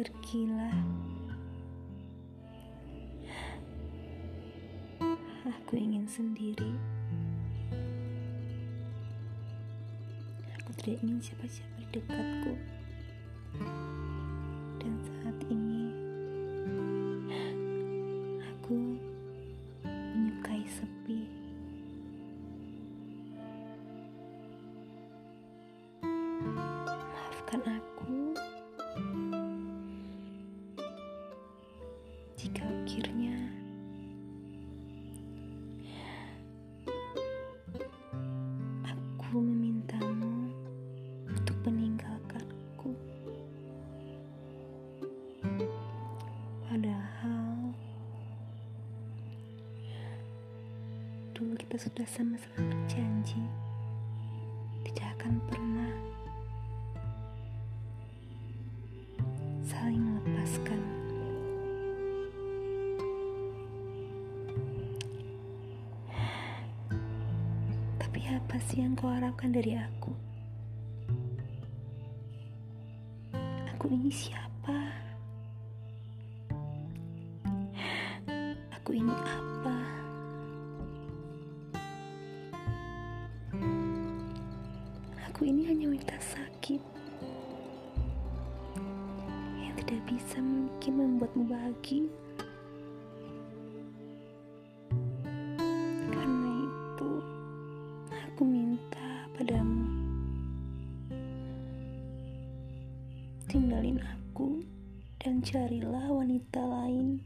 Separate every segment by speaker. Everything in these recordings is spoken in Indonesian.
Speaker 1: Pergilah. Aku ingin sendiri. Aku tidak ingin siapa-siapa dekatku. Dan saat ini aku menyukai sepi. Maafkan aku Padahal dulu kita sudah sama-sama berjanji tidak akan pernah saling melepaskan. Tapi apa sih yang kau harapkan dari aku? Aku ini siapa? Aku ini apa? Aku ini hanya wanita sakit yang tidak bisa mungkin membuatmu bahagia. Karena itu, aku minta padamu, tinggalin aku dan carilah wanita lain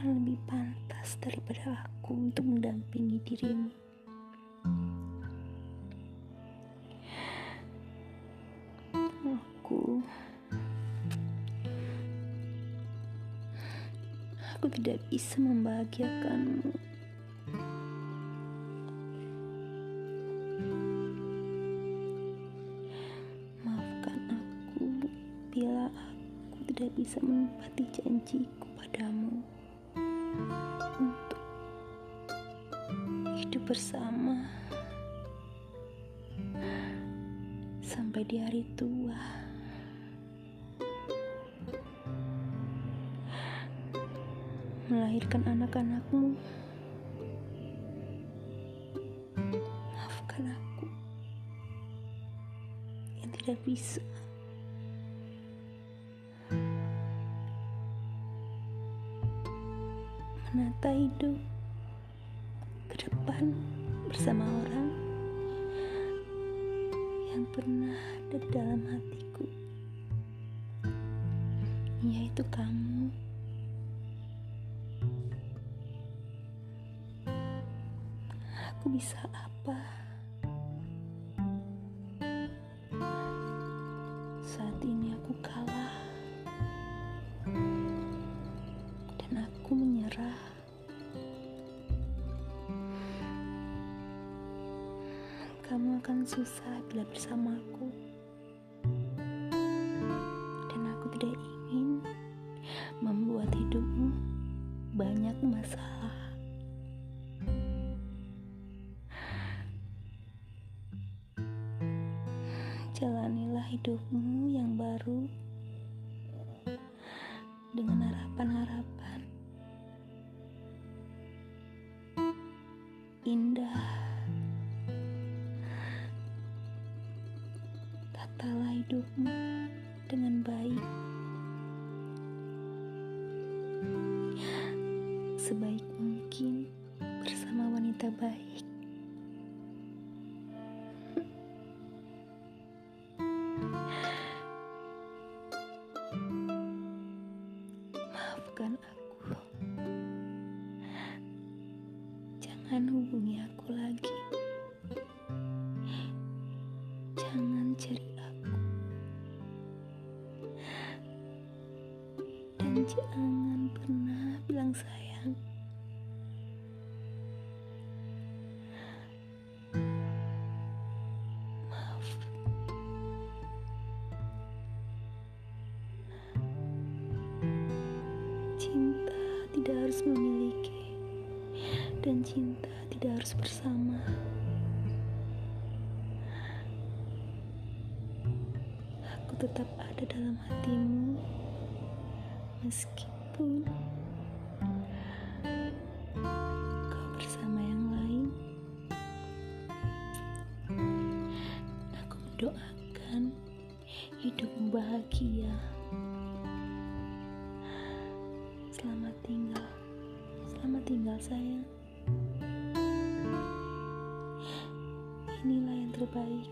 Speaker 1: yang lebih pantas daripada aku untuk mendampingi dirimu. Aku Aku tidak bisa membahagiakanmu. Maafkan aku bila aku tidak bisa menepati janjiku padamu hidup bersama sampai di hari tua. melahirkan anak-anakmu. Maafkan aku yang tidak bisa. Menata hidup depan bersama orang yang pernah ada dalam hatiku, yaitu kamu. Aku bisa apa? Akan susah bila bersamaku, dan aku tidak ingin membuat hidupmu banyak masalah. Jalanilah hidupmu yang baru dengan harapan-harapan indah. Tatalah hidupmu dengan baik, sebaik mungkin bersama wanita baik. Maafkan aku. Jangan hubungi aku lagi. Jangan pernah bilang sayang. Maaf. Cinta tidak harus memiliki, dan cinta tidak harus bersama. Aku tetap ada dalam hatimu meskipun kau bersama yang lain aku mendoakan hidupmu bahagia. Selamat tinggal selamat tinggal sayang. Inilah yang terbaik